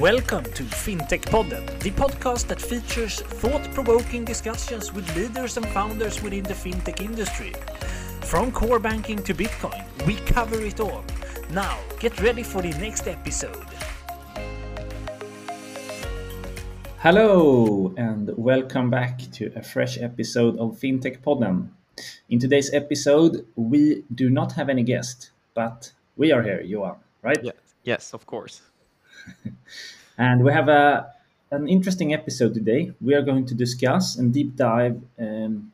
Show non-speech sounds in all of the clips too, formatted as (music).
Welcome to FinTech Podden, the podcast that features thought provoking discussions with leaders and founders within the fintech industry. From core banking to Bitcoin, we cover it all. Now, get ready for the next episode. Hello, and welcome back to a fresh episode of FinTech Podden. In today's episode, we do not have any guest, but we are here, Johan, right? Yeah. Yes, of course. And we have a an interesting episode today. We are going to discuss and deep dive um,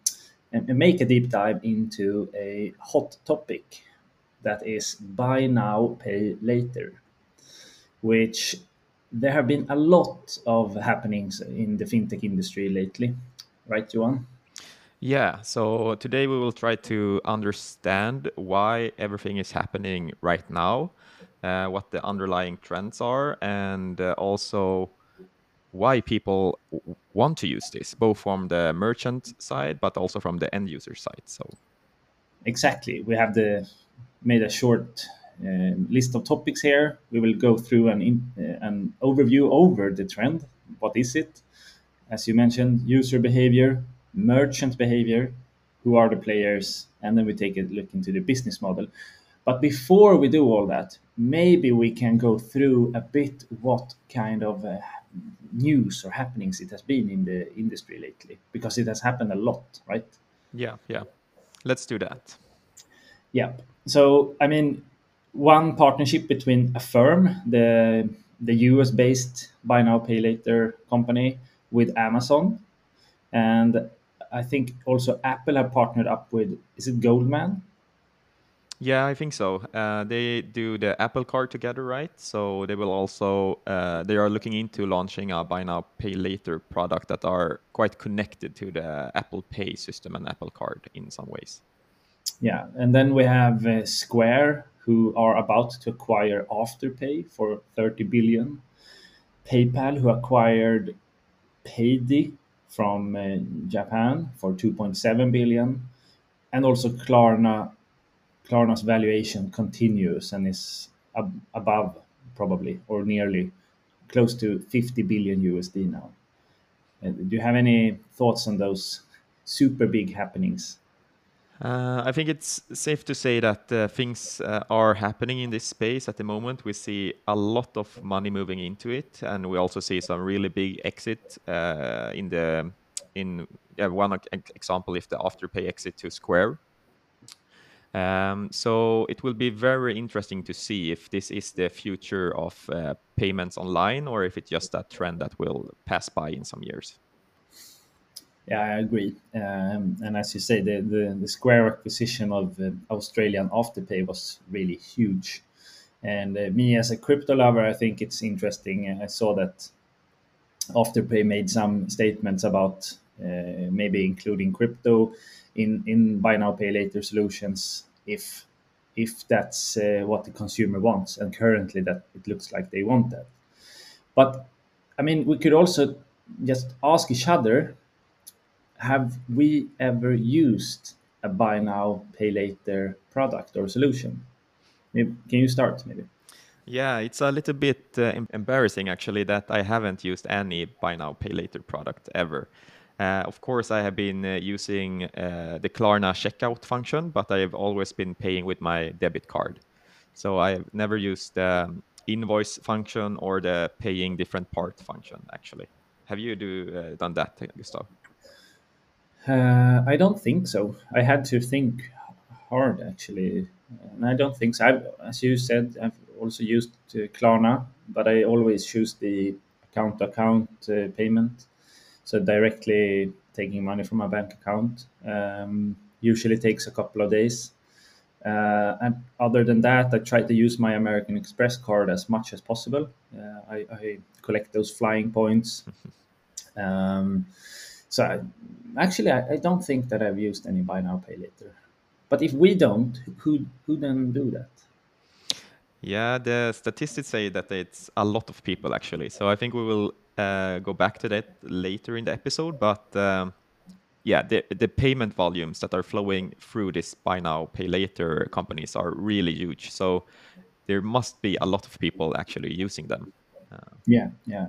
and, and make a deep dive into a hot topic that is buy now, pay later, which there have been a lot of happenings in the fintech industry lately, right, Johan? Yeah, so today we will try to understand why everything is happening right now what the underlying trends are, and uh, also why people want to use this, both from the merchant side but also from the end user side. So, exactly, we have the made a short uh, list of topics here. We will go through an in, uh, an overview over the trend. What is it? As you mentioned, user behavior, merchant behavior, who are the players, and then we take a look into the business model. But before we do all that, maybe we can go through a bit what kind of uh, news or happenings it has been in the industry lately, because it has happened a lot, right? Yeah, yeah. Let's do that. Yeah. So, I mean, one partnership between Affirm, the the US based buy now pay later company, with Amazon, and I think also Apple have partnered up with is it Goldman? Yeah, I think so. Uh, they do the Apple Card together, right? So they will also uh, they are looking into launching a buy now pay later product that are quite connected to the Apple Pay system and Apple Card in some ways. Yeah, and then we have uh, Square who are about to acquire Afterpay for 30 billion. PayPal who acquired Paidy from uh, Japan for 2.7 billion, and also Klarna Klarna's valuation continues and is ab- above probably or nearly close to 50 billion USD now. Uh, do you have any thoughts on those super big happenings? Uh, I think it's safe to say that uh, things uh, are happening in this space at the moment. We see a lot of money moving into it, and we also see some really big exit uh, in the in one example if the Afterpay exit to Square um, so it will be very interesting to see if this is the future of uh, payments online or if it's just a trend that will pass by in some years. Yeah, I agree. Um, and as you say, the, the, the Square acquisition of uh, Australian Afterpay was really huge. And uh, me as a crypto lover, I think it's interesting. I saw that Afterpay made some statements about uh, maybe including crypto in in buy now pay later solutions if if that's uh, what the consumer wants and currently that it looks like they want that. But i mean we could also just ask each other have we ever used a buy now pay later product or solution? Maybe, can you start maybe? Yeah, it's a little bit uh, embarrassing actually that I haven't used any buy now pay later product ever. Uh, of course, I have been uh, using uh, the Klarna checkout function, but I have always been paying with my debit card. So I've never used the um, invoice function or the paying different part function. Actually, have you do uh, done that, Gustav? Uh, I don't think so. I had to think hard actually, and I don't think so. I've, as you said, I've also used uh, Klarna, but I always choose the account-to-account payment so directly taking money from my bank account um, usually takes a couple of days. Uh, and other than that, I try to use my American Express card as much as possible. Uh, I, I, collect those flying points. (laughs) Um, so I, actually, I, I, don't think that I've used any buy now pay later. But if we don't, who who then do that? Yeah, the statistics say that it's a lot of people actually. So I think we will uh, go back to that later in the episode, but um, yeah, the the payment volumes that are flowing through this buy now pay later companies are really huge. So there must be a lot of people actually using them. yeah, yeah.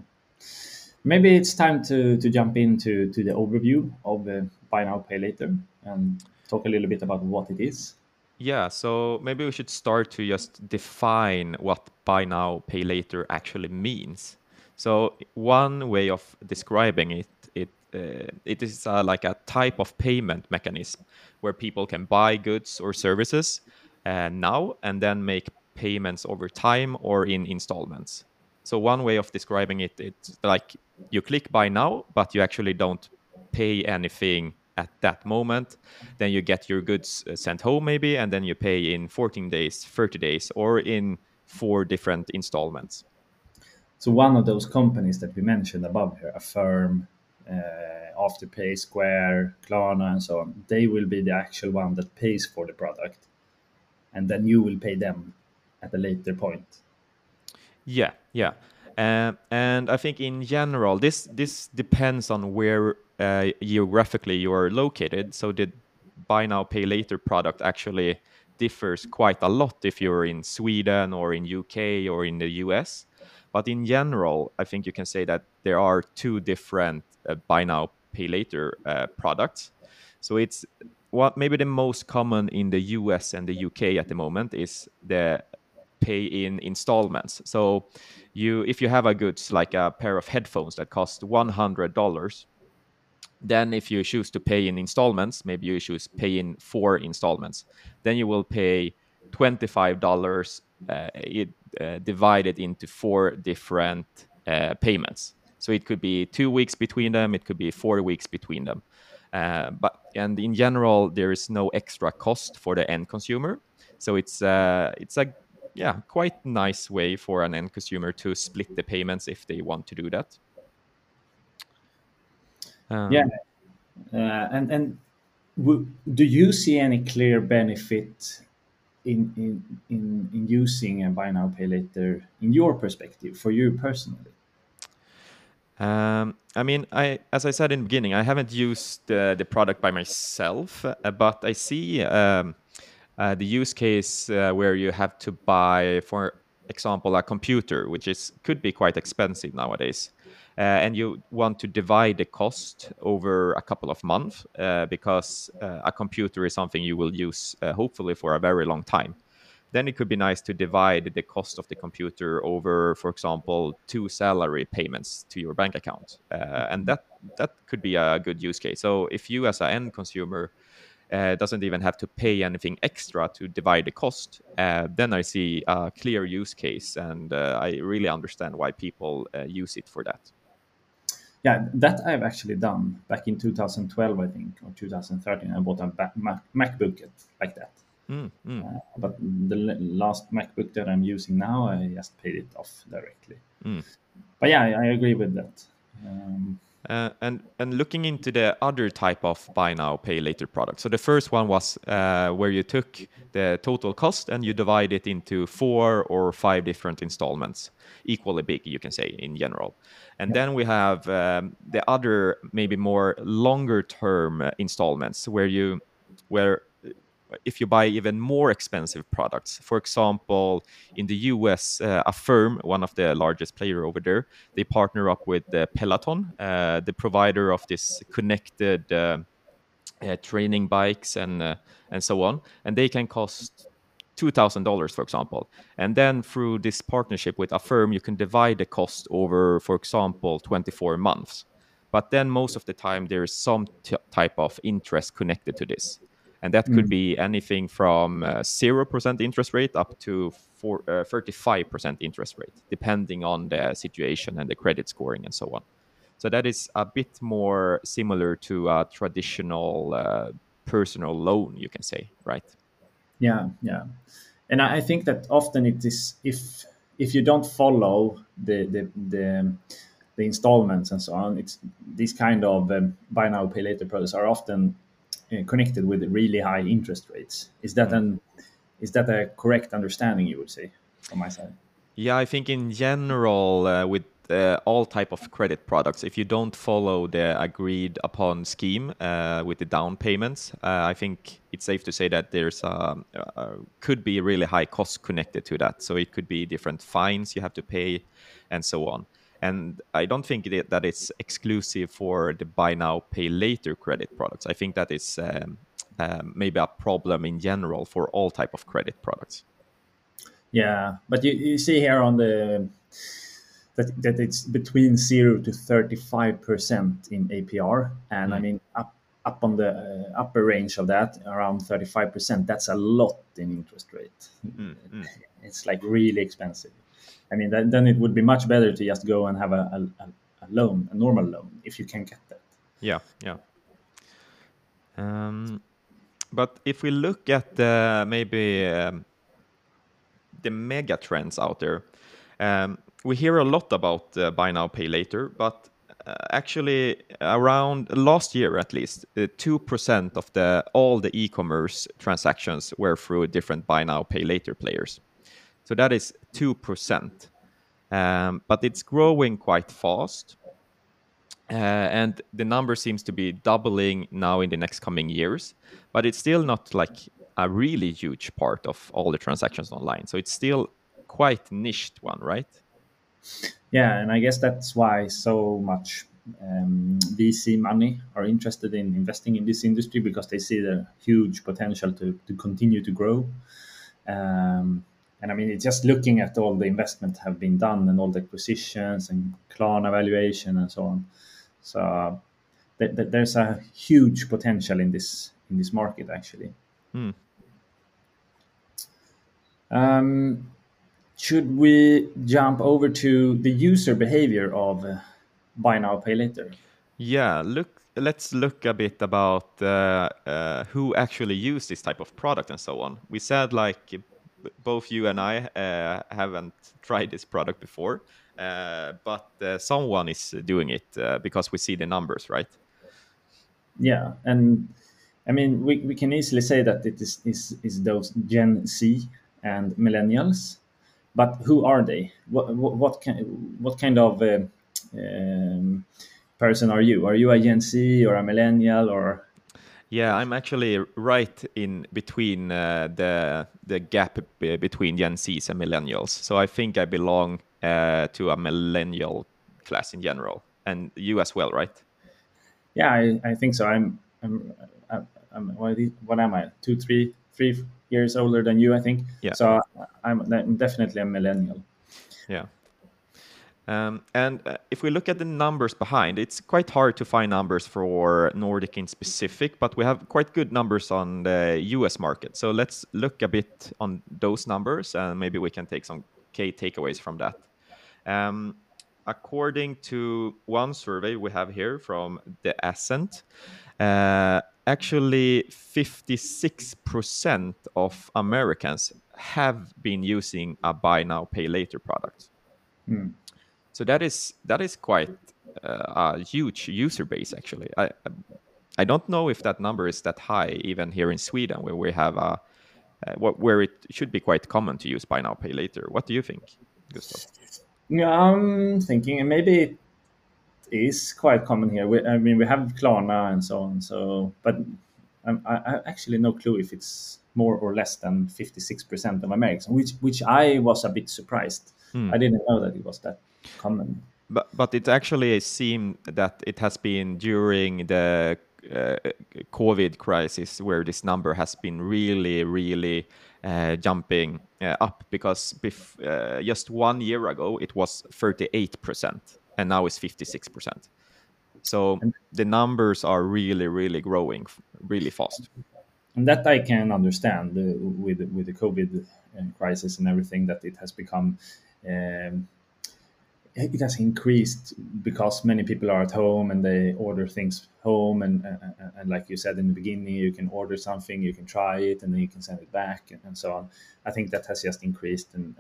Maybe it's time to to jump into to the overview of uh, buy now pay later and talk a little bit about what it is. Yeah, so maybe we should start to just define what buy now pay later actually means. So one way of describing it, it uh, it is uh, like a type of payment mechanism where people can buy goods or services uh, now and then make payments over time or in installments. So one way of describing it, it's like you click buy now, but you actually don't pay anything at that moment. Then you get your goods uh, sent home maybe, and then you pay in 14 days, 30 days, or in four different installments. So one of those companies that we mentioned above here, Affirm, uh, Afterpay, Square, Klarna, and so on, they will be the actual one that pays for the product, and then you will pay them at a later point. Yeah, yeah. Uh, and I think in general, this this depends on where uh, geographically you are located. So the buy now pay later product actually differs quite a lot if you're in Sweden or in UK or in the US. But in general, I think you can say that there are two different uh, buy now pay later uh, products. So it's what maybe the most common in the US and the UK at the moment is the pay in installments. So you if you have a goods like a pair of headphones that cost $100, then if you choose to pay in installments, maybe you choose pay in four installments, then you will pay $25 uh, it, divided into four different uh, payments. So it could be two weeks between them, it could be four weeks between them. Uh, but and in general, there is no extra cost for the end consumer. So it's uh, it's a yeah quite nice way for an end consumer to split the payments if they want to do that. Um, yeah, uh, and and do you see any clear benefit in in in, in using a buy now pay later in your perspective for you personally? Um, I mean, I as I said in the beginning, I haven't used uh, the product by myself, uh, but I see um, uh, the use case uh, where you have to buy, for example, a computer, which is could be quite expensive nowadays. Uh, and you want to divide the cost over a couple of months uh, because uh, a computer is something you will use hopefully for a very long time then it could be nice to divide the cost of the computer over, for example, two salary payments to your bank account, uh, and that that could be a good use case. So if you, as an end consumer, uh, doesn't even have to pay anything extra to divide the cost, uh, then I see a clear use case, and I really understand why people use it for that yeah, that I've actually done back in 2012, I think, or 2013. I bought a Mac- MacBook like that. Mm, mm. Uh, but the last MacBook that I'm using now, I just paid it off directly. Mm. But yeah, I, I, agree with that. Um, uh, looking into the other type of buy now pay later product. So the first one was uh, where you took the total cost and you divide it into four or five different installments, equally big, you can say in general. And then we have um, the other maybe more longer term uh, installments where you where if you buy even more expensive products. For example, in the US, uh, Affirm, one of the largest player over there, they partner up with uh, Peloton, uh, the provider of this connected uh, uh, training bikes and uh, and so on, and they can cost two thousand dollars, for example. And then through this partnership with Affirm, you can divide the cost over, for example, twenty four months. But then most of the time there is some type of interest connected to this and that could mm. be anything from uh, zero percent interest rate up to uh, thirty-five percent interest rate, depending on the situation and the credit scoring and so on. So that is a bit more similar to a traditional uh, personal loan, you can say, right? Yeah, yeah, and I think that often it is if if you don't follow the the the, the installments and so on, it's these kind of um, buy now pay later products are often connected with really high interest rates. Is that an is that a correct understanding? You would say from my side. Yeah, I think in general, uh, with uh, all type of credit products, if you don't follow the agreed upon scheme uh, with the down payments, uh, I think it's safe to say that there's a, could be really high costs connected to that. So it could be different fines you have to pay, and so on. And I don't think that, that it's exclusive for the buy now, pay later credit products. I think that is um, um, maybe a problem in general for all type of credit products. Yeah, but you, you see here on the that, that it's between zero to 35 percent in APR, and mm. I mean up up on the uh, upper range of that, around 35 percent. That's a lot in interest rate. Mm. Mm. It's like really expensive. I mean, then, then it would be much better to just go and have a, a, a loan, a normal loan, if you can get that. Yeah, yeah. Um, but if we look at uh, maybe um, the mega trends out there, um, we hear a lot about uh, buy now, pay later, but uh, actually around last year at least, uh, two percent of the all the e-commerce transactions were through different buy now, pay later players. So that is two percent, um, but it's growing quite fast. Uh, and the number seems to be doubling now in the next coming years, but it's still not like a really huge part of all the transactions online. So it's still quite niched one, right? Yeah, and I guess that's why so much um, VC money are interested in investing in this industry because they see the huge potential to, to continue to grow. Um, and I mean, it's just looking at all the investment have been done and all the acquisitions and Klarna valuation and so on. So th- th- there's a huge potential in this in this market actually. Hmm. Um, should we jump over to the user behavior of uh, buy now pay later? Yeah, look. Let's look a bit about uh, uh, who actually use this type of product and so on. We said like both you and I uh, haven't tried this product before, uh, but uh, someone is doing it because we see the numbers, right? Yeah, and I mean we, we can easily say that it is, is is those Gen Z and millennials but who are they? What what, what kind what kind of uh, um, person are you? Are you a Gen Z or a millennial or? Yeah, I'm actually right in between uh, the the gap between Gen Zs and millennials. So I think I belong uh, to a millennial class in general, and you as well, right? Yeah, I, I think so. I'm I'm, I'm what, what am I? Two, three, three years older than you, I think. Yeah. So I'm, I'm definitely a millennial. Yeah. Um, and uh, if we look at the numbers behind, it's quite hard to find numbers for Nordic in specific, but we have quite good numbers on the US market. So let's look a bit on those numbers and maybe we can take some key takeaways from that. Um, according to one survey we have here from the Ascent, uh, actually 56% of Americans have been using a buy now pay later product. Mm. So that is that is quite uh, a huge user base actually. I I don't know if that number is that high even here in Sweden where we have a uh, where it should be quite common to use buy now pay later. What do you think, Gustav? Yeah, I'm thinking maybe it is quite common here. We, I mean, we have Klarna and so on. So, but I, I actually no clue if it's more or less than 56% of Americans, which which I was a bit surprised. Hmm. I didn't know that it was that common. But but it actually seemed that it has been during the uh, COVID crisis where this number has been really really uh, jumping uh, up because bef- uh, just one year ago it was 38 percent and now it's 56%. So the numbers are really, really growing really fast. And that I can understand uh, with with the COVID uh, crisis and everything that it has become. Um, it has increased because many people are at home and they order things home and, and, and like you said in the beginning you can order something you can try it and then you can send it back and, and so on i think that has just increased and,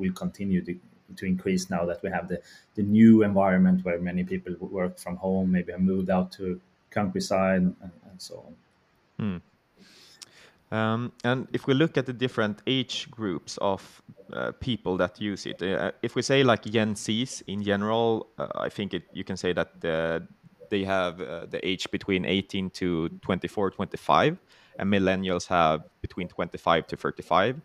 will continue to, to increase now that we have the, the new environment where many people work from home, maybe have moved out to countryside and, and so on. Hmm. Um, and if we look at the different age groups of uh, people that use it. Uh, if we say like Gen Zs in general, uh, I think it, you can say that they have uh, the age between 18 to 24, 25, and millennials have between 25 to 35.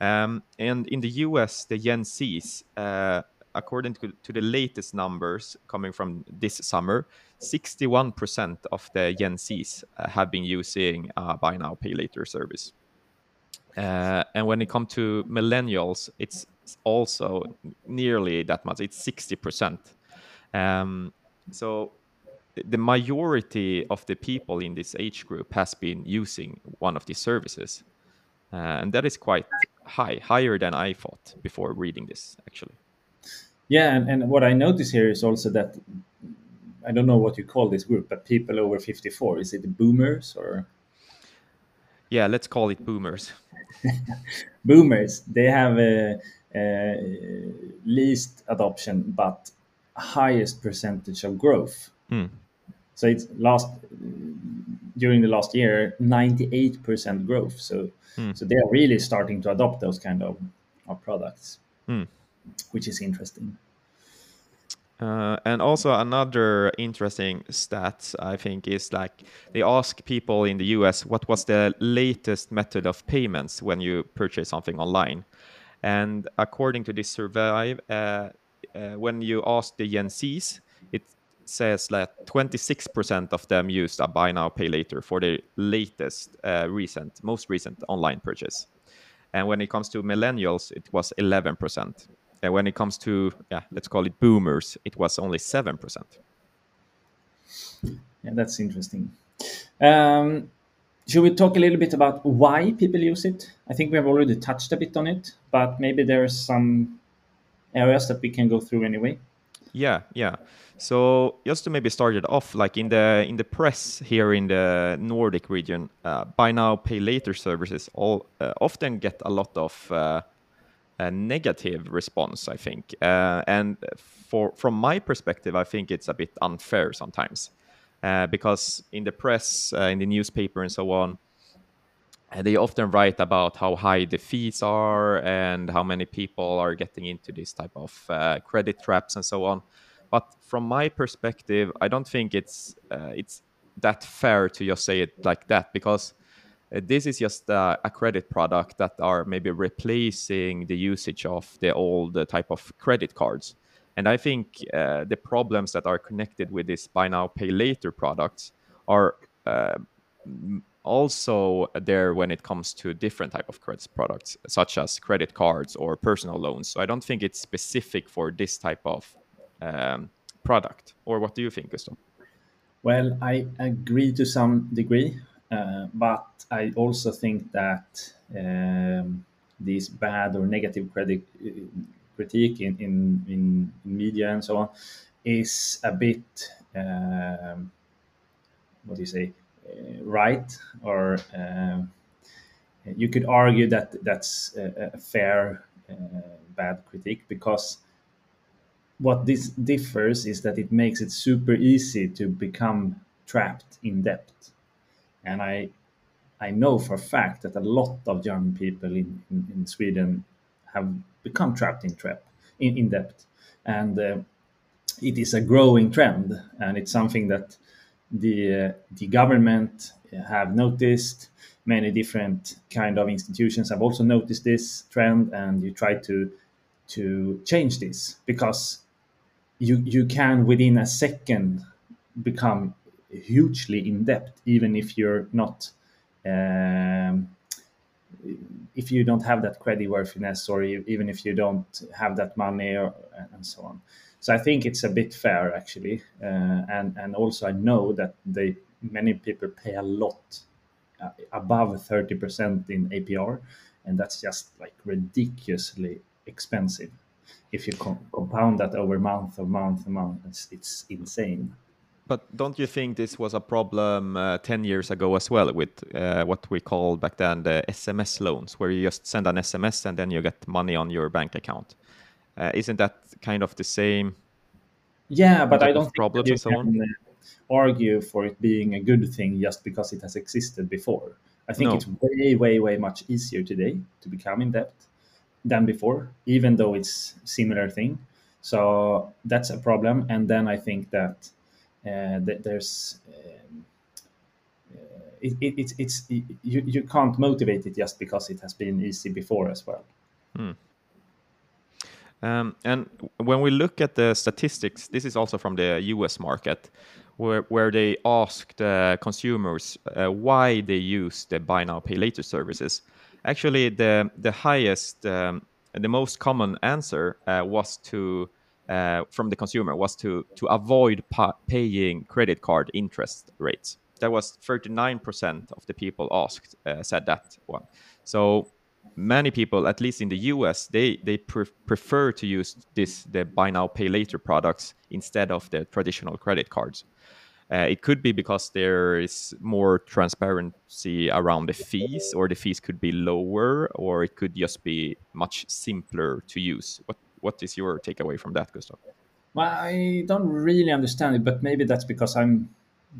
Um, and in the US, the Gen Zs, uh, according to, to, the latest numbers coming from this summer, 61% of the Gen Zs uh, have been using uh, buy now, pay later service. Uh, and when it comes to millennials, it's also nearly that much. It's 60%. Um, so the majority of the people in this age group has been using one of these services. Uh, and that is quite high, higher than I thought before reading this, actually. Yeah, and, and what I notice here is also that I don't know what you call this group, but people over 54, is it boomers or? Yeah, let's call it boomers. (laughs) boomers, they have a, a, least adoption, but highest percentage of growth. Mm. So it's last during the last year, 98% growth. So mm. so they are really starting to adopt those kind of, of products, mm. Which is interesting. Uh, and also another interesting stat I think is like they ask people in the US what was the latest method of payments when you purchase something online, and according to this survey, uh, uh, when you ask the Gen Zs, it says that 26% of them used a buy now pay later for the latest uh, recent most recent online purchase, and when it comes to millennials, it was 11% and when it comes to yeah let's call it boomers it was only 7% yeah that's interesting. Um, should we talk a little bit about why people use it? I think we have already touched a bit on it but maybe there's some areas that we can go through anyway. Yeah yeah. So just to maybe start it off like in the in the press here in the nordic region uh, buy now pay later services all uh, often get a lot of uh, a negative response, I think. Uh, and for from my perspective, I think it's a bit unfair sometimes, uh, because in the press, uh, in the newspaper, and so on, uh, they often write about how high the fees are and how many people are getting into this type of uh, credit traps and so on. But from my perspective, I don't think it's uh, it's that fair to just say it like that because this is just uh, a credit product that are maybe replacing the usage of the old uh, type of credit cards. And I think uh, the problems that are connected with this buy now, pay later products are uh, also there when it comes to different type of credit products, such as credit cards or personal loans. So I don't think it's specific for this type of um, product. Or what do you think, Gustav? Well, I agree to some degree. Uh, but I also think that um, this bad or negative credit uh, critique in, in, in, media and so on is a bit um, what do you say uh, right or uh, you could argue that that's a, a fair uh, bad critique because what this differs is that it makes it super easy to become trapped in debt and I I know for a fact that a lot of German people in, in, in Sweden have become trapped in trap in, in debt, and uh, it is a growing trend, and it's something that the uh, the government have noticed. Many different kind of institutions have also noticed this trend, and you try to to change this because you you can within a second become hugely in debt, even if you're not. Um, if you don't have that credit worthiness, or even if you don't have that money, or, and so on. So I think it's a bit fair actually, uh, and and also I know that they many people pay a lot, uh, above thirty percent in APR, and that's just like ridiculously expensive. If you com- compound that over month of month of month, it's, it's insane. But don't you think this was a problem uh, 10 years ago as well with uh, what we called back then the SMS loans, where you just send an SMS and then you get money on your bank account? Uh, isn't that kind of the same? Yeah, but I don't think you so can uh, argue for it being a good thing just because it has existed before. I think no. it's way, way, way much easier today to become in debt than before, even though it's similar thing. So that's a problem. And then I think that, that there's um, uh, it, it, it's it's it, you, you can't motivate it just because it has been easy before as well. Hmm. Um, and when we look at the statistics, this is also from the US market, where, where they asked uh, consumers uh, why they use the buy now, pay later services. Actually, the, the highest, um, the most common answer uh, was to, uh, from the consumer, was to, to avoid pa- paying credit card interest rates. That was 39% of the people asked uh, said that one. So many people, at least in the US, they they pre- prefer to use this the buy now pay later products instead of the traditional credit cards. Uh, it could be because there is more transparency around the fees, or the fees could be lower, or it could just be much simpler to use. What what is your takeaway from that, Gustav? Well, I don't really understand it, but maybe that's because I'm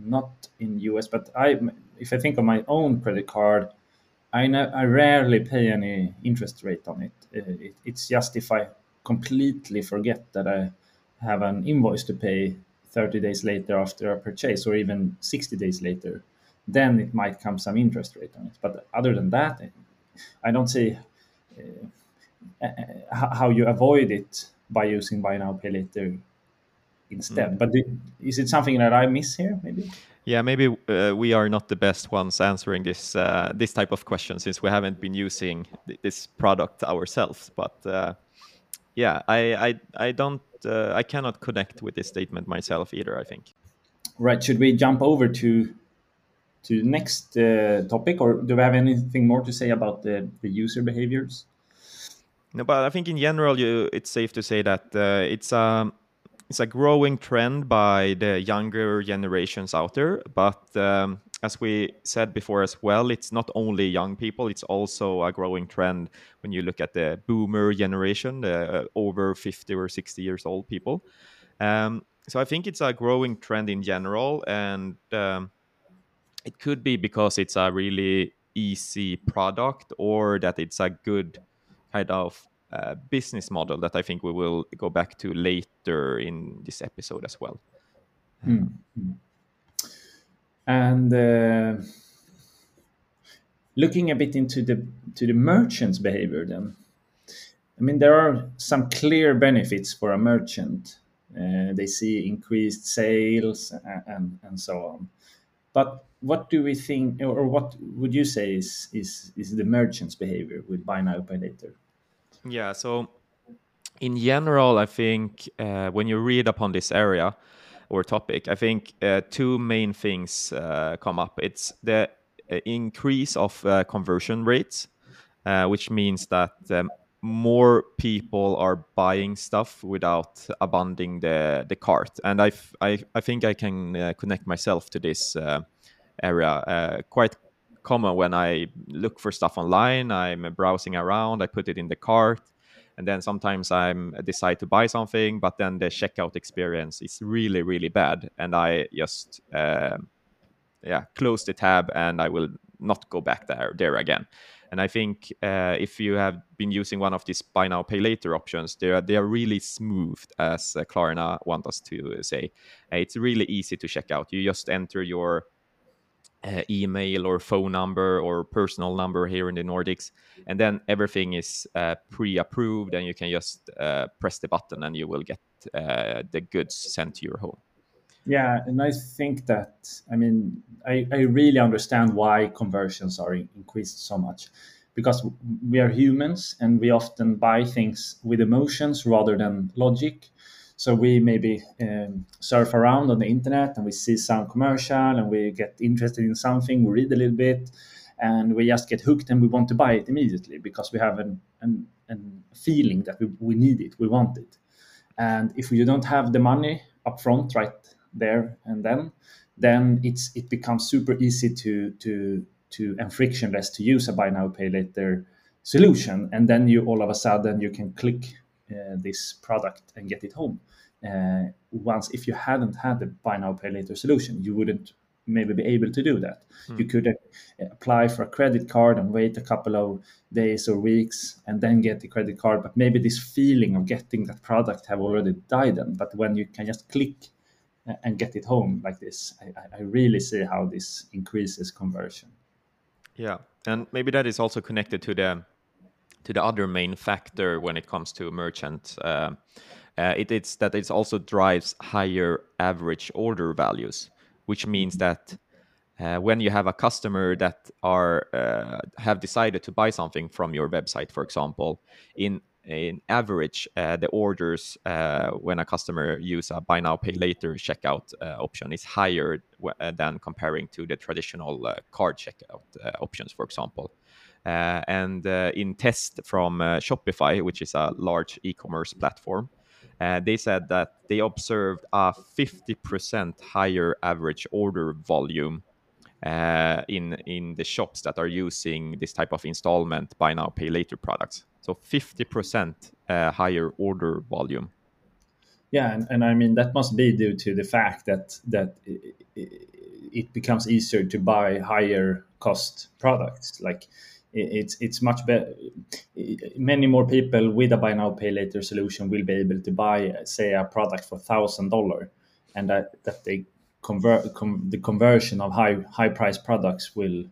not in US. But I, if I think of my own credit card, I know I rarely pay any interest rate on it. Uh, it. It's just if I completely forget that I have an invoice to pay 30 days later after a purchase, or even 60 days later, then it might come some interest rate on it. But other than that, I don't see uh, how you avoid it by using buy now pay later instead. Mm. But is it something that I miss here? Maybe. Yeah, maybe uh, we are not the best ones answering this uh, this type of question since we haven't been using th this product ourselves. But uh, yeah, I I, I don't uh, I cannot connect with this statement myself either. I think. Right. Should we jump over to to the next uh, topic, or do we have anything more to say about the the user behaviors? No, but I think in general, you, it's safe to say that uh, it's um it's a growing trend by the younger generations out there. But um, as we said before as well, it's not only young people, it's also a growing trend when you look at the boomer generation, the uh, over 50 or 60 years old people. Um, so I think it's a growing trend in general. And um, it could be because it's a really easy product or that it's a good kind of uh, business model that I think we will go back to later in this episode as well. Mm. And uh, looking a bit into the to the merchant's behavior, then, I mean, there are some clear benefits for a merchant. Uh, they see increased sales and, and, and so on. But what do we think, or what would you say is is, is the merchant's behavior with buy now, pay later? Yeah. So in general, I think uh, when you read upon this area or topic, I think uh, two main things uh, come up. It's the uh, increase of uh, conversion rates, uh, which means that um, more people are buying stuff without abandoning the the cart, and I, I, I think I can connect myself to this area quite common when I look for stuff online. I'm browsing around, I put it in the cart, and then sometimes I'm decide to buy something, but then the checkout experience is really really bad, and I just uh, yeah close the tab and I will not go back there there again. And I think uh, if you have been using one of these buy now pay later options, they are they are really smooth, as uh, Klarna want us to say. it's really easy to check out. You just enter your uh, email or phone number or personal number here in the Nordics, and then everything is uh, pre-approved, and you can just uh, press the button, and you will get uh, the goods sent to your home. Yeah, and I think that I mean I, I really understand why conversions are increased so much, because we are humans and we often buy things with emotions rather than logic. So we maybe um, surf around on the internet and we see some commercial and we get interested in something, we read a little bit, and we just get hooked and we want to buy it immediately because we have an, an, an feeling that we, we need it, we want it. And if you don't have the money up front right there and then, then it's it becomes super easy to to to and frictionless to use a buy now pay later solution and then you all of a sudden you can click this product and get it home. Uh, once, if you hadn't had the buy now pay later solution, you wouldn't maybe be able to do that. You could uh, apply for a credit card and wait a couple of days or weeks and then get the credit card. But maybe this feeling of getting that product have already died. Then. But when you can just click uh, and get it home like this, I, I really see how this increases conversion. Yeah, and maybe that is also connected to the to the other main factor when it comes to merchant. Uh, uh, it, it's that it also drives higher average order values, which means that uh, when you have a customer that are uh, have decided to buy something from your website, for example, in in average, uh, the orders uh, when a customer use a buy now pay later checkout uh, option is higher than comparing to the traditional card checkout options, for example. And in test from Shopify, which is a large e-commerce platform, uh, they said that they observed a 50% higher average order volume uh, in in the shops that are using this type of installment buy now pay later products. So 50% uh, higher order volume. Yeah, and, and I mean that must be due to the fact that that it becomes easier to buy higher cost products like it's it's much better. Many more people with a buy now pay later solution will be able to buy, say, a product for thousand dollar, and that that they convert com, the conversion of high high price products will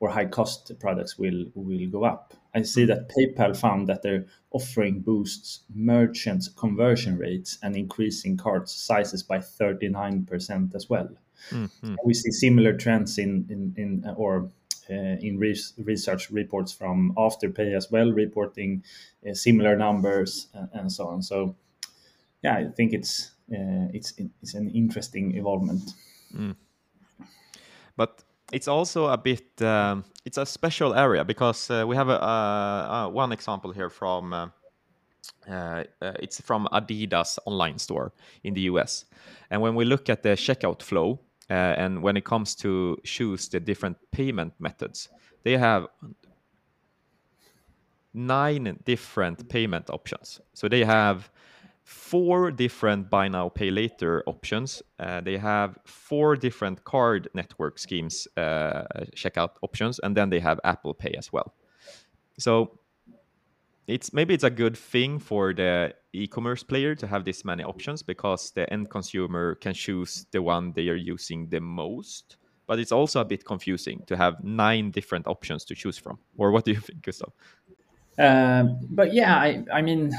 or high cost products will will go up. I see that PayPal found that their offering boosts merchants conversion rates and increasing cart sizes by 39% as well. Mm-hmm. We see similar trends in in, in or uh, in research reports from Afterpay as well, reporting uh, similar numbers and so on. So, yeah, I think it's uh, it's it's an interesting involvement. Mm. But it's also a bit um, it's a special area because uh, we have a, uh, uh, one example here from it's from Adidas online store in the US, and when we look at the checkout flow, uh, and when it comes to choose the different payment methods, they have nine different payment options. So they have four different buy now pay later options. Uh, they have four different card network schemes uh, checkout options, and then they have Apple Pay as well. So it's maybe it's a good thing for the e-commerce player to have this many options because the end consumer can choose the one they are using the most. But it's also a bit confusing to have nine different options to choose from. Or what do you (laughs) think gustav? Um, but yeah I, I mean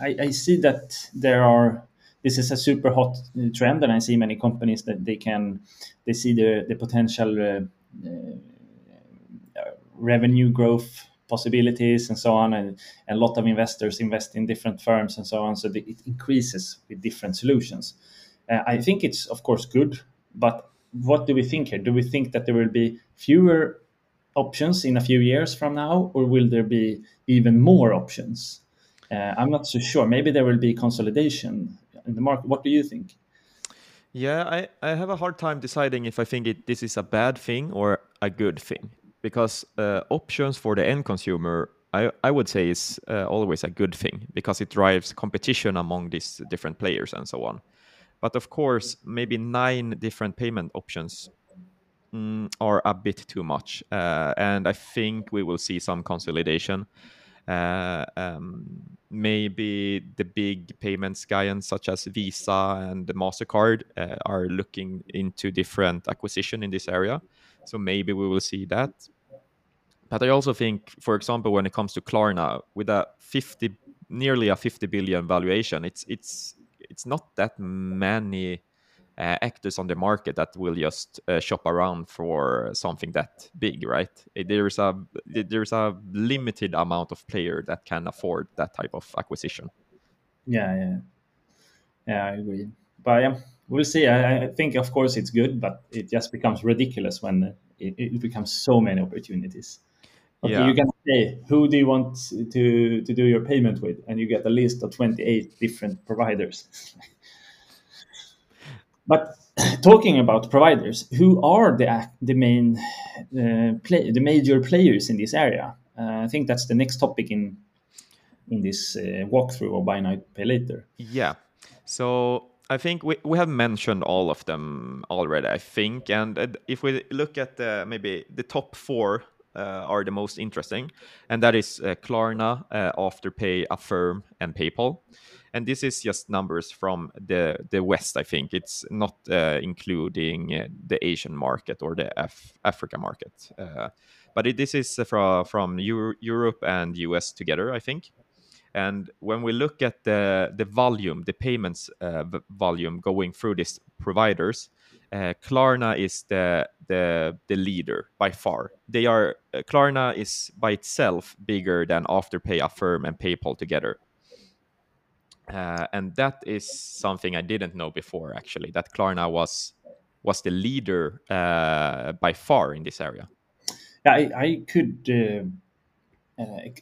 I, I, see that there are this is a super hot trend and i see many companies that they can they see the, the potential uh, uh, revenue growth possibilities and so on and, and, a lot of investors invest in different firms and so on so the, it increases with different solutions. Uh, i think it's of course good but what do we think here? Do we think that there will be fewer options in a few years from now or will there be even more options? Uh, i'm not so sure. Maybe there will be consolidation in the market. What do you think? Yeah i, I have a hard time deciding if i think it, this is a bad thing or a good thing because uh, options for the end consumer I, I would say is uh, always a good thing because it drives competition among these different players and so on. But of course, maybe nine different payment options mm, are a bit too much. Uh, and I think we will see some consolidation. Uh, um, maybe the big payments giants such as Visa and MasterCard uh, are looking into different acquisition in this area. So maybe we will see that. But I also think, for example, when it comes to Klarna, with a 50, nearly a 50 billion valuation, it's it's it's not that many uh, actors on the market that will just uh, shop around for something that big, right? There's a there's a limited amount of player that can afford that type of acquisition. Yeah, yeah, yeah. I agree. But yeah, we'll see. I, I, think, of course, it's good, but it just becomes ridiculous when it, it becomes so many opportunities. Okay, yeah. you can say who do you want to to do your payment with, and you get a list of twenty eight different providers. (laughs) but (clears throat) talking about providers, who are the the main uh, play, the major players in this area? Uh, I think that's the next topic in in this uh, walkthrough of buy now pay later. Yeah. So I think we, we have mentioned all of them already. I think, and uh, if we look at the, maybe the top four uh, are the most interesting, and that is uh, Klarna, uh, Afterpay, Affirm, and PayPal. And this is just numbers from the the West. I think it's not uh, including uh, the Asian market or the Af- Africa market, uh, but it, this is from from Euro- Europe and US together. I think. And when we look at the the volume, the payments uh, volume going through these providers, uh, Klarna is the the the leader by far. They are uh, Klarna is by itself bigger than Afterpay, Affirm, and PayPal together. Uh, and that is something I didn't know before. Actually, that Klarna was was the leader uh, by far in this area. I, I could uh,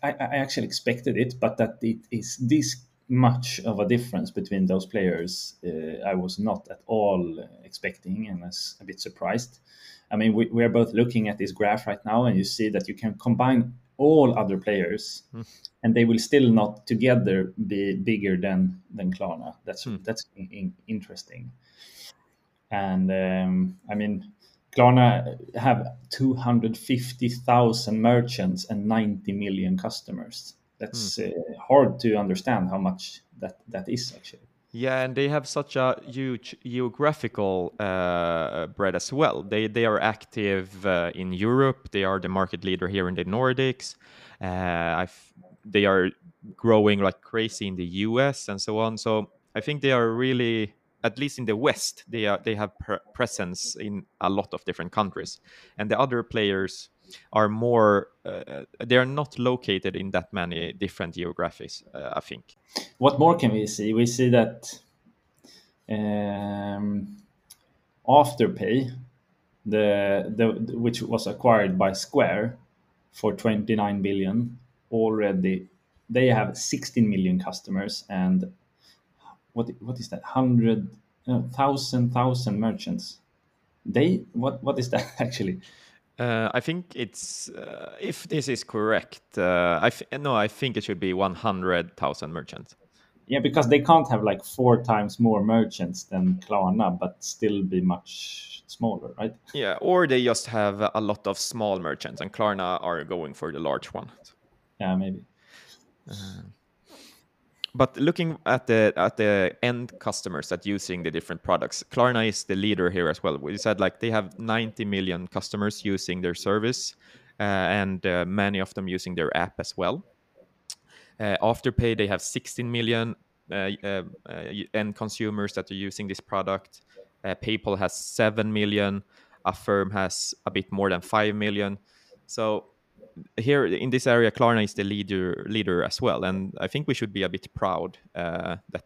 I, I, actually expected it, but that it is this much of a difference between those players, uh, I was not at all expecting, and was a bit surprised. I mean, we, we are both looking at this graph right now, and you see that you can combine all other players, mm. and they will still not together be bigger than than Klarna. That's mm. that's in, in, interesting. And um, I mean, Klarna have 250,000 merchants and 90 million customers. That's mm. uh, hard to understand how much that, that is actually. Yeah, and they have such a huge geographical uh, bread as well. They they are active uh, in Europe. They are the market leader here in the Nordics. Uh, they are growing like crazy in the US and so on. So I think they are really at least in the West, they are they have pre- presence in a lot of different countries, and the other players are more uh, they are not located in that many different geographies. Uh, I think. What more can we see? We see that um, Afterpay, the, the which was acquired by Square for 29 billion already, they have 16 million customers and what what is that hundred uh, thousand thousand merchants they what what is that (laughs) actually uh, I think it's uh, if this is correct. Uh, I f- no, I think it should be one hundred thousand merchants. Yeah, because they can't have like four times more merchants than Klarna, but still be much smaller, right? Yeah, or they just have a lot of small merchants, and Klarna are going for the large one. Yeah, maybe. But looking at the at the end customers that using the different products, Klarna is the leader here as well. We said like they have 90 million customers using their service, uh, and uh, many of them using their app as well. Uh, Afterpay, they have 16 million uh, uh, uh, end consumers that are using this product. PayPal has 7 million. Affirm has a bit more than 5 million. So here in this area, Klarna is the leader leader as well, and I think we should be a bit proud uh, that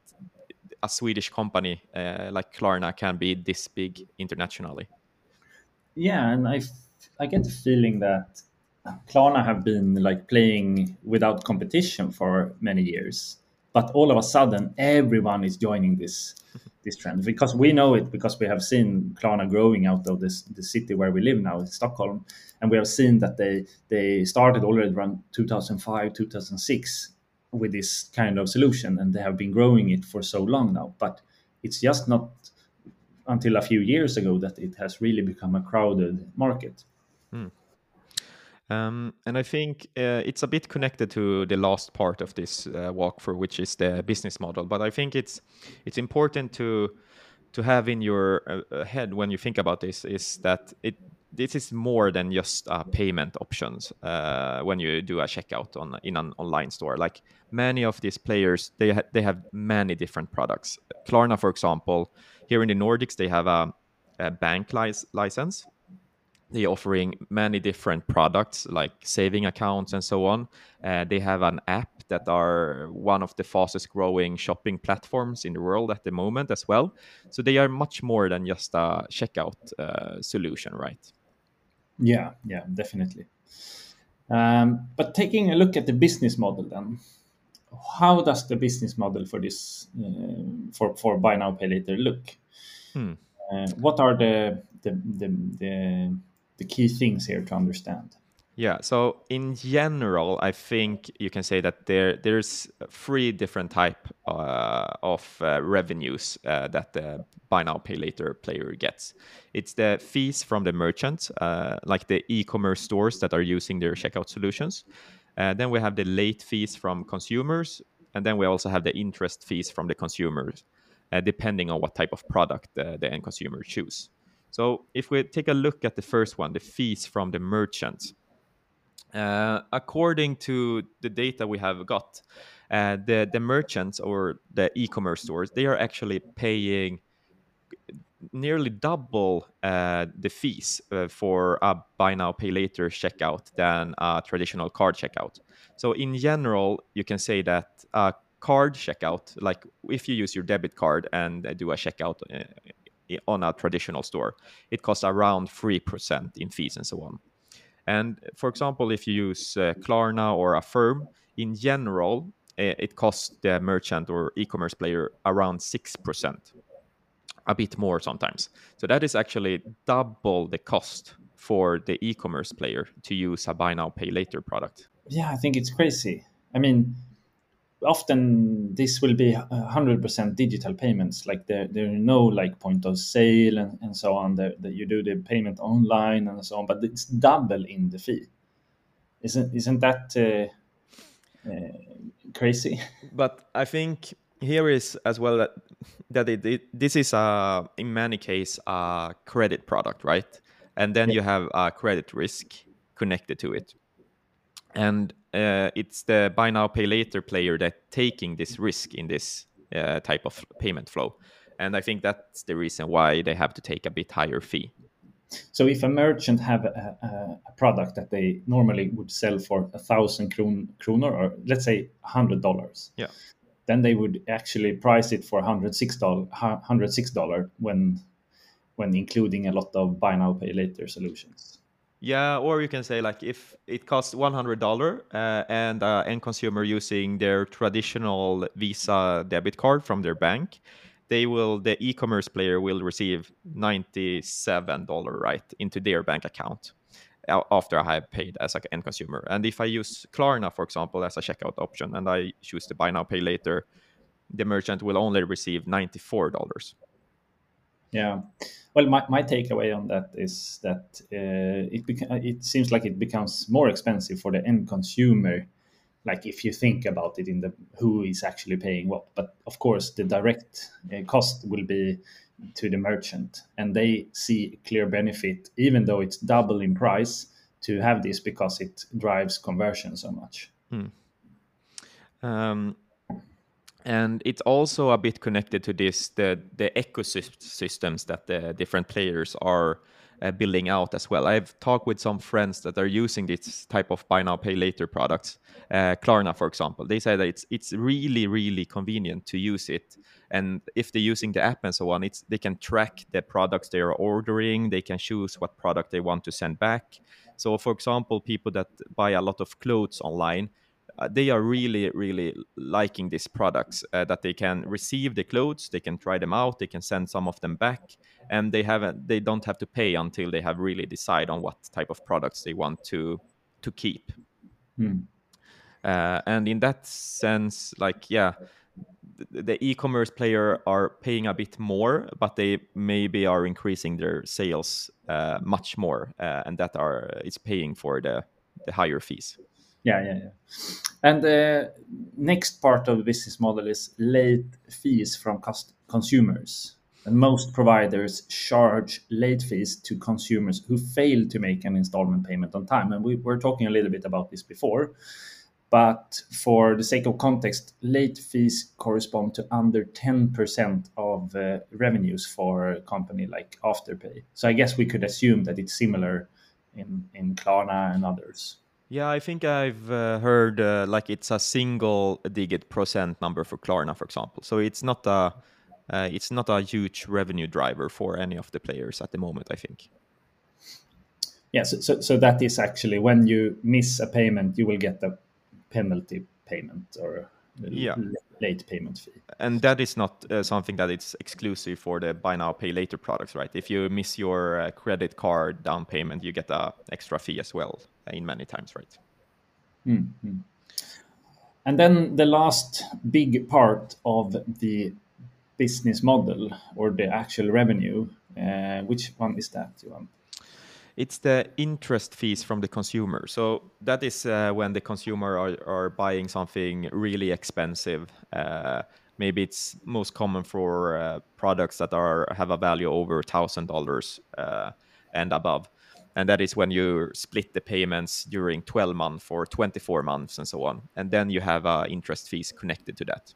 a Swedish company uh, like Klarna can be this big internationally. Yeah, and I, I get the feeling that Klarna have been like playing without competition for many years, but all of a sudden everyone is joining this this trend. Because we know it because we have seen Klarna growing out of this the city where we live now, Stockholm, and we have seen that they they started already around 2005 2006 with this kind of solution, and they have been growing it for so long now. But it's just not until a few years ago that it has really become a crowded market. Hmm. Um, and I think uh, it's a bit connected to the last part of this uh, walkthrough, which is the business model. But I think it's it's important to to have in your uh, head when you think about this is that it this is more than just uh, payment options uh, when you do a checkout on in an online store. Like many of these players, they ha- they have many different products. Klarna, for example, here in the Nordics, they have a, a bank li- license they're offering many different products like saving accounts and so on. Uh, they have an app that are one of the fastest growing shopping platforms in the world at the moment as well. So they are much more than just a checkout uh, solution, right? Yeah, yeah, definitely. Um, but taking a look at the business model, then, how does the business model for this uh, for for buy now pay later look? Hmm. Uh, what are the the, the, the the key things here to understand? Yeah, so in general, I think you can say that there there's three different type uh, of uh, revenues uh, that the buy now pay later player gets. It's the fees from the merchants, uh, like the e-commerce stores that are using their checkout solutions. Uh, then we have the late fees from consumers, and then we also have the interest fees from the consumers, uh, depending on what type of product the end consumer choose. So if we take a look at the first one, the fees from the merchants, according to the data we have got, uh, the the merchants or the e-commerce stores they are actually paying nearly double uh, the fees uh, for a buy now pay later checkout than a traditional card checkout. So in general, you can say that a card checkout, like if you use your debit card and do a checkout uh, on a traditional store, it costs around three percent in fees and so on. And for example, if you use uh, Klarna or Affirm, in general, uh, it costs the merchant or e-commerce player around 6%, a bit more sometimes. So that is actually double the cost for the e-commerce player to use a buy now pay later product. Yeah, I think it's crazy. I mean, often this will be 100% digital payments like there, there are no like point of sale and, and so on. That you do the payment online and so on but it's double in the fee. Isn't isn't that uh, uh, crazy? (laughs) But i think here is as well that, that it, it, this is a in many cases a credit product right? And then yeah. you have a credit risk connected to it. And uh, it's the buy now pay later player that taking this risk in this uh, type of payment flow. And i think that's the reason why they have to take a bit higher fee. So if a merchant have a, a, a product that they normally would sell for a thousand kron, kroner or let's say a hundred dollars yeah. then they would actually price it for 106 dollar 106 dollar when when including a lot of buy now pay later solutions yeah, or you can say like if it costs one hundred dollar uh, and uh, end consumer using their traditional Visa debit card from their bank, they will the e-commerce player will receive ninety seven dollar right into their bank account after I have paid as an end consumer. And if I use Klarna, for example, as a checkout option, and I choose to buy now pay later, the merchant will only receive ninety four dollars. Yeah. Well, my, my takeaway on that is that uh, it beca- it seems like it becomes more expensive for the end consumer. Like if you think about it in the who is actually paying what, but of course the direct uh, cost will be to the merchant, and they see a clear benefit, even though it's double in price, to have this because it drives conversion so much. Hmm. Um, and it's also a bit connected to this the the ecosystems that the different players are uh, building out as well. I've talked with some friends that are using this type of buy now pay later products. Uh, Klarna, for example, they say that it's it's really really convenient to use it, and if they're using the app and so on, it's they can track the products they are ordering. They can choose what product they want to send back. So, for example, people that buy a lot of clothes online uh, they are really really liking these products uh, that they can receive the clothes they can try them out they can send some of them back and they haven't they don't have to pay until they have really decide on what type of products they want to to keep hmm. uh, and in that sense like yeah the, the e-commerce player are paying a bit more but they maybe are increasing their sales uh, much more uh, and that are it's paying for the the higher fees yeah, yeah, yeah. And the next part of the business model is late fees from consumers. And most providers charge late fees to consumers who fail to make an installment payment on time. And we were talking a little bit about this before. But for the sake of context, late fees correspond to under 10% of uh, revenues for a company like Afterpay. So I guess we could assume that it's similar in, in Klarna and others. Yeah, I think I've uh, heard uh, like it's a single digit percent number for Klarna, for example. So it's not a uh, it's not a huge revenue driver for any of the players at the moment. I think. Yeah, so, so, so that is actually when you miss a payment, you will get a penalty payment or yeah. late payment fee. And that is not uh, something that it's exclusive for the buy now pay later products, right? If you miss your uh, credit card down payment, you get a extra fee as well in many times, right? Mm-hmm. and then the last big part of the business model or the actual revenue, uh, which one is that, Johan? It's the interest fees from the consumer. So that is uh, when the consumer are, are buying something really expensive. Uh, maybe it's most common for uh, products that are have a value over thousand dollars uh, and above and that is when you split the payments during 12 months or 24 months and so on and then you have uh, interest fees connected to that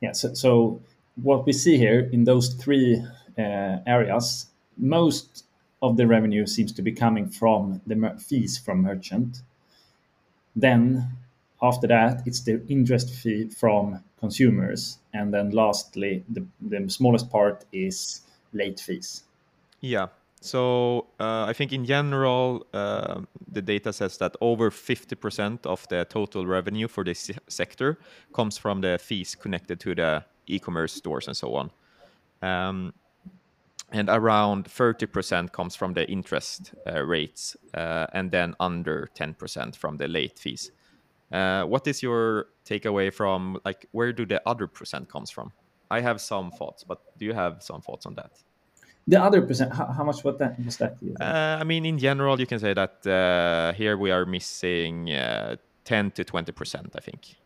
yeah so, so what we see here in those three uh, areas most of the revenue seems to be coming from the fees from merchant. Then after that it's the interest fee from consumers. And then lastly the, the smallest part is late fees. Yeah. So uh, I think in general, uh, the data says that over 50% of the total revenue for this sector comes from the fees connected to the e-commerce stores and so on. Um, and around 30% comes from the interest uh, rates, uh, and then under 10% from the late fees. Uh, what is your takeaway from like where do the other percent comes from? I have some thoughts, but do you have some thoughts on that? the other percent how, how much was that was that uh, i mean in general you can say that uh, here we are missing uh, 10 to 20 percent i think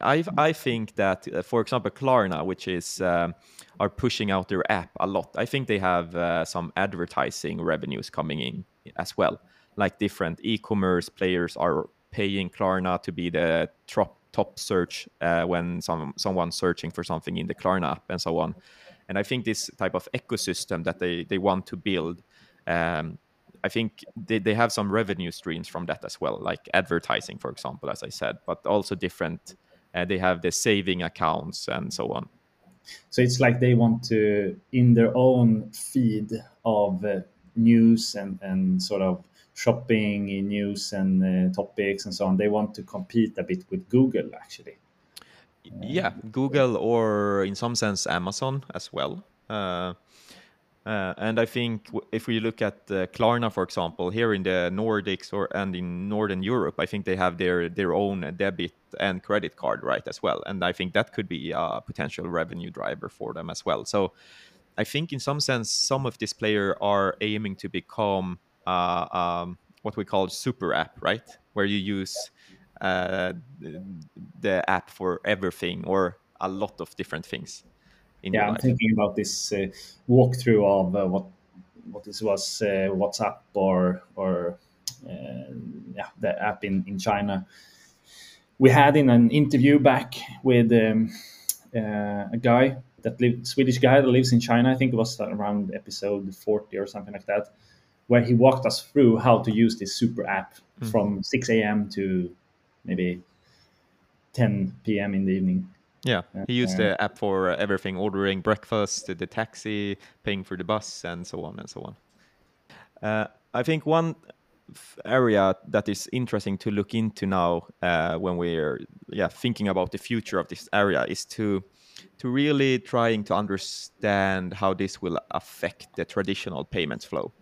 I, I think that uh, for example klarna which is um, are pushing out their app a lot i think they have uh, some advertising revenues coming in as well like different e-commerce players are paying klarna to be the top top search uh, when some someone's searching for something in the klarna app and so on and I think this type of ecosystem that they, they want to build, um, I think they, they have some revenue streams from that as well, like advertising, for example, as I said, but also different. Uh, they have their saving accounts and so on. So it's like they want to, in their own feed of uh, news and, and sort of shopping news and uh, topics and so on, they want to compete a bit with Google actually yeah google or in some sense amazon as well uh, and I think if we look at uh, Klarna, for example, here in the Nordics or and in Northern Europe, I think they have their their own debit and credit card right as well, and I think that could be a potential revenue driver for them as well. So I think in some sense, some of these players are aiming to become uh, um, what we call super app, right, where you use uh, the app for everything or a lot of different things. Yeah, I'm thinking about this uh, walkthrough of uh, what what this was uh, WhatsApp or or uh, yeah the app in in China. We had in an interview back with um, uh, a guy that live Swedish guy that lives in China. I think it was around episode 40 or something like that, where he walked us through how to use this super app mm. from 6 a.m. to maybe 10 p.m. in the evening. Yeah, he used uh, the app for everything, ordering breakfast, the taxi, paying for the bus, and so on and so on. Uh, I think one area that is interesting to look into now uh, when we're yeah thinking about the future of this area is to to really trying to understand how this will affect the traditional payments flow.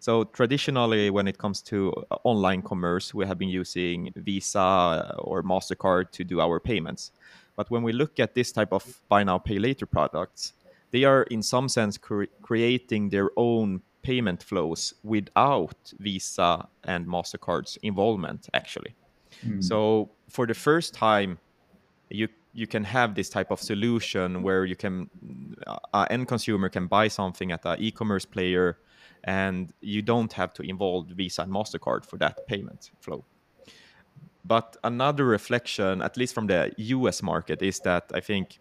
So traditionally, when it comes to uh, online commerce, we have been using Visa uh, or Mastercard to do our payments. But when we look at this type of buy now, pay later products, they are in some sense cre- creating their own payment flows without Visa and Mastercard's involvement, actually. Mm. So for the first time, you you can have this type of solution where you can, uh, end consumer can buy something at an e-commerce player and you don't have to involve Visa and MasterCard for that payment flow. But another reflection, at least from the US market, is that I think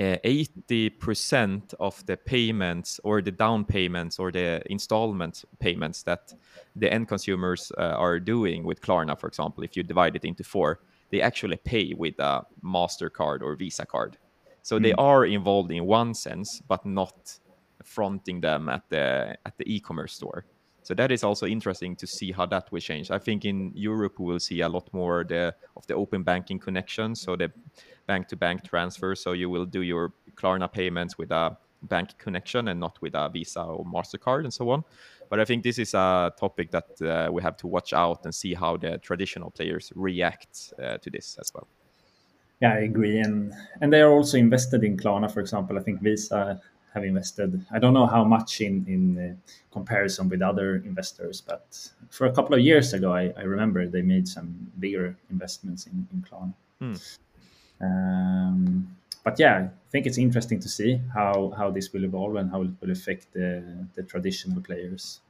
uh, 80% of the payments or the down payments or the installment payments that the end consumers uh, are doing with Klarna, for example, if you divide it into four, they actually pay with a MasterCard or Visa card. So mm. they hmm. are involved in one sense, but not fronting them at the at the e-commerce store. So that is also interesting to see how that will change. I think in Europe we will see a lot more the of the open banking connections, so the bank to bank transfer. So you will do your Klarna payments with a bank connection and not with a Visa or Mastercard and so on. But I think this is a topic that uh, we have to watch out and see how the traditional players react uh, to this as well. Yeah, I agree, and and they are also invested in Klarna, for example. I think Visa have invested. I don't know how much in in uh, comparison with other investors, but for a couple of years ago, I, I remember they made some bigger investments in in Klarna. Hmm. Um, but yeah, I think it's interesting to see how how this will evolve and how it will affect the the traditional players.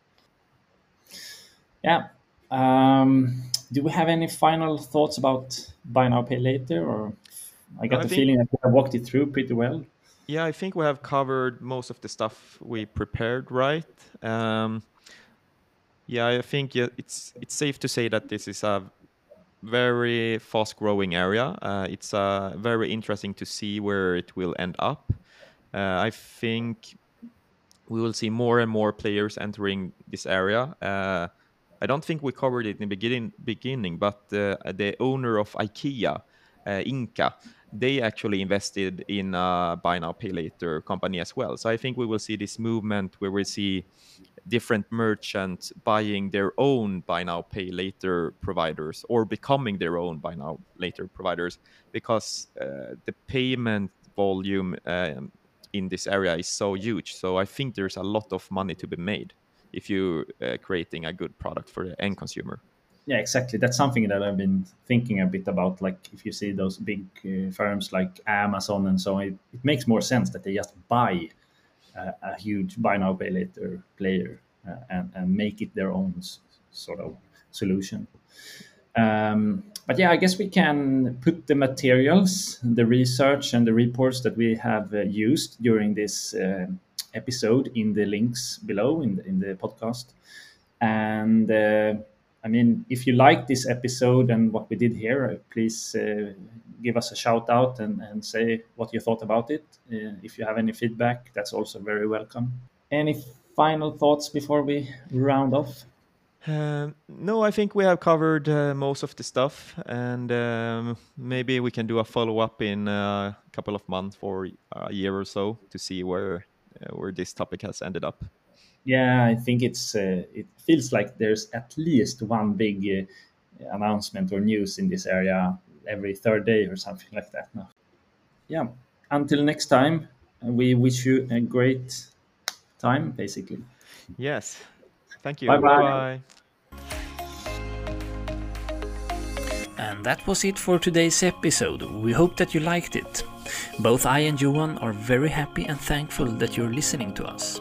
Yeah. Um, do we have any final thoughts about buy now pay later, or I got I the think... feeling that have walked it through pretty well. Yeah, I think we have covered most of the stuff we prepared, right? Um, yeah, I think it's it's safe to say that this is a very fast growing area. Uh, it's uh, very interesting to see where it will end up. Uh, I think we will see more and more players entering this area. Uh, I don't think we covered it in the beginning, beginning but uh, the owner of IKEA, uh, Ingka, they actually invested in a buy now pay later company as well. So I think we will see this movement where we see different merchants buying their own buy now pay later providers or becoming their own buy now later providers because uh, the payment volume um, in this area is so huge. So I think there's a lot of money to be made if you're uh, creating a good product for the end consumer yeah exactly. That's something that i've been thinking a bit about like if you see those big uh, firms like amazon and so on it, it, makes more sense that they just buy uh, a huge buy now pay later player uh, and, and make it their own s- sort of solution. Um, but yeah i guess we can put the materials the research and the reports that we have uh, used during this uh, episode in the links below in the, in the podcast. And uh, I mean, if you like this episode and what we did here, uh, please uh, give us a shout out and, and say what you thought about it. Uh, if you have any feedback, that's also very welcome. Any final thoughts before we round off? Um, no, I think we have covered uh, most of the stuff, and um, maybe we can do a follow up in a couple of months or a year or so to see where uh, where this topic has ended up. Yeah, I think it's uh, it feels like there's at least one big uh, announcement or news in this area every third day or something like that now. Yeah. Until next time, we wish you a great time, basically. Yes. Thank you. Bye bye. And that was it for today's episode. We hope that you liked it. Both I and Johan are very happy and thankful that you're listening to us.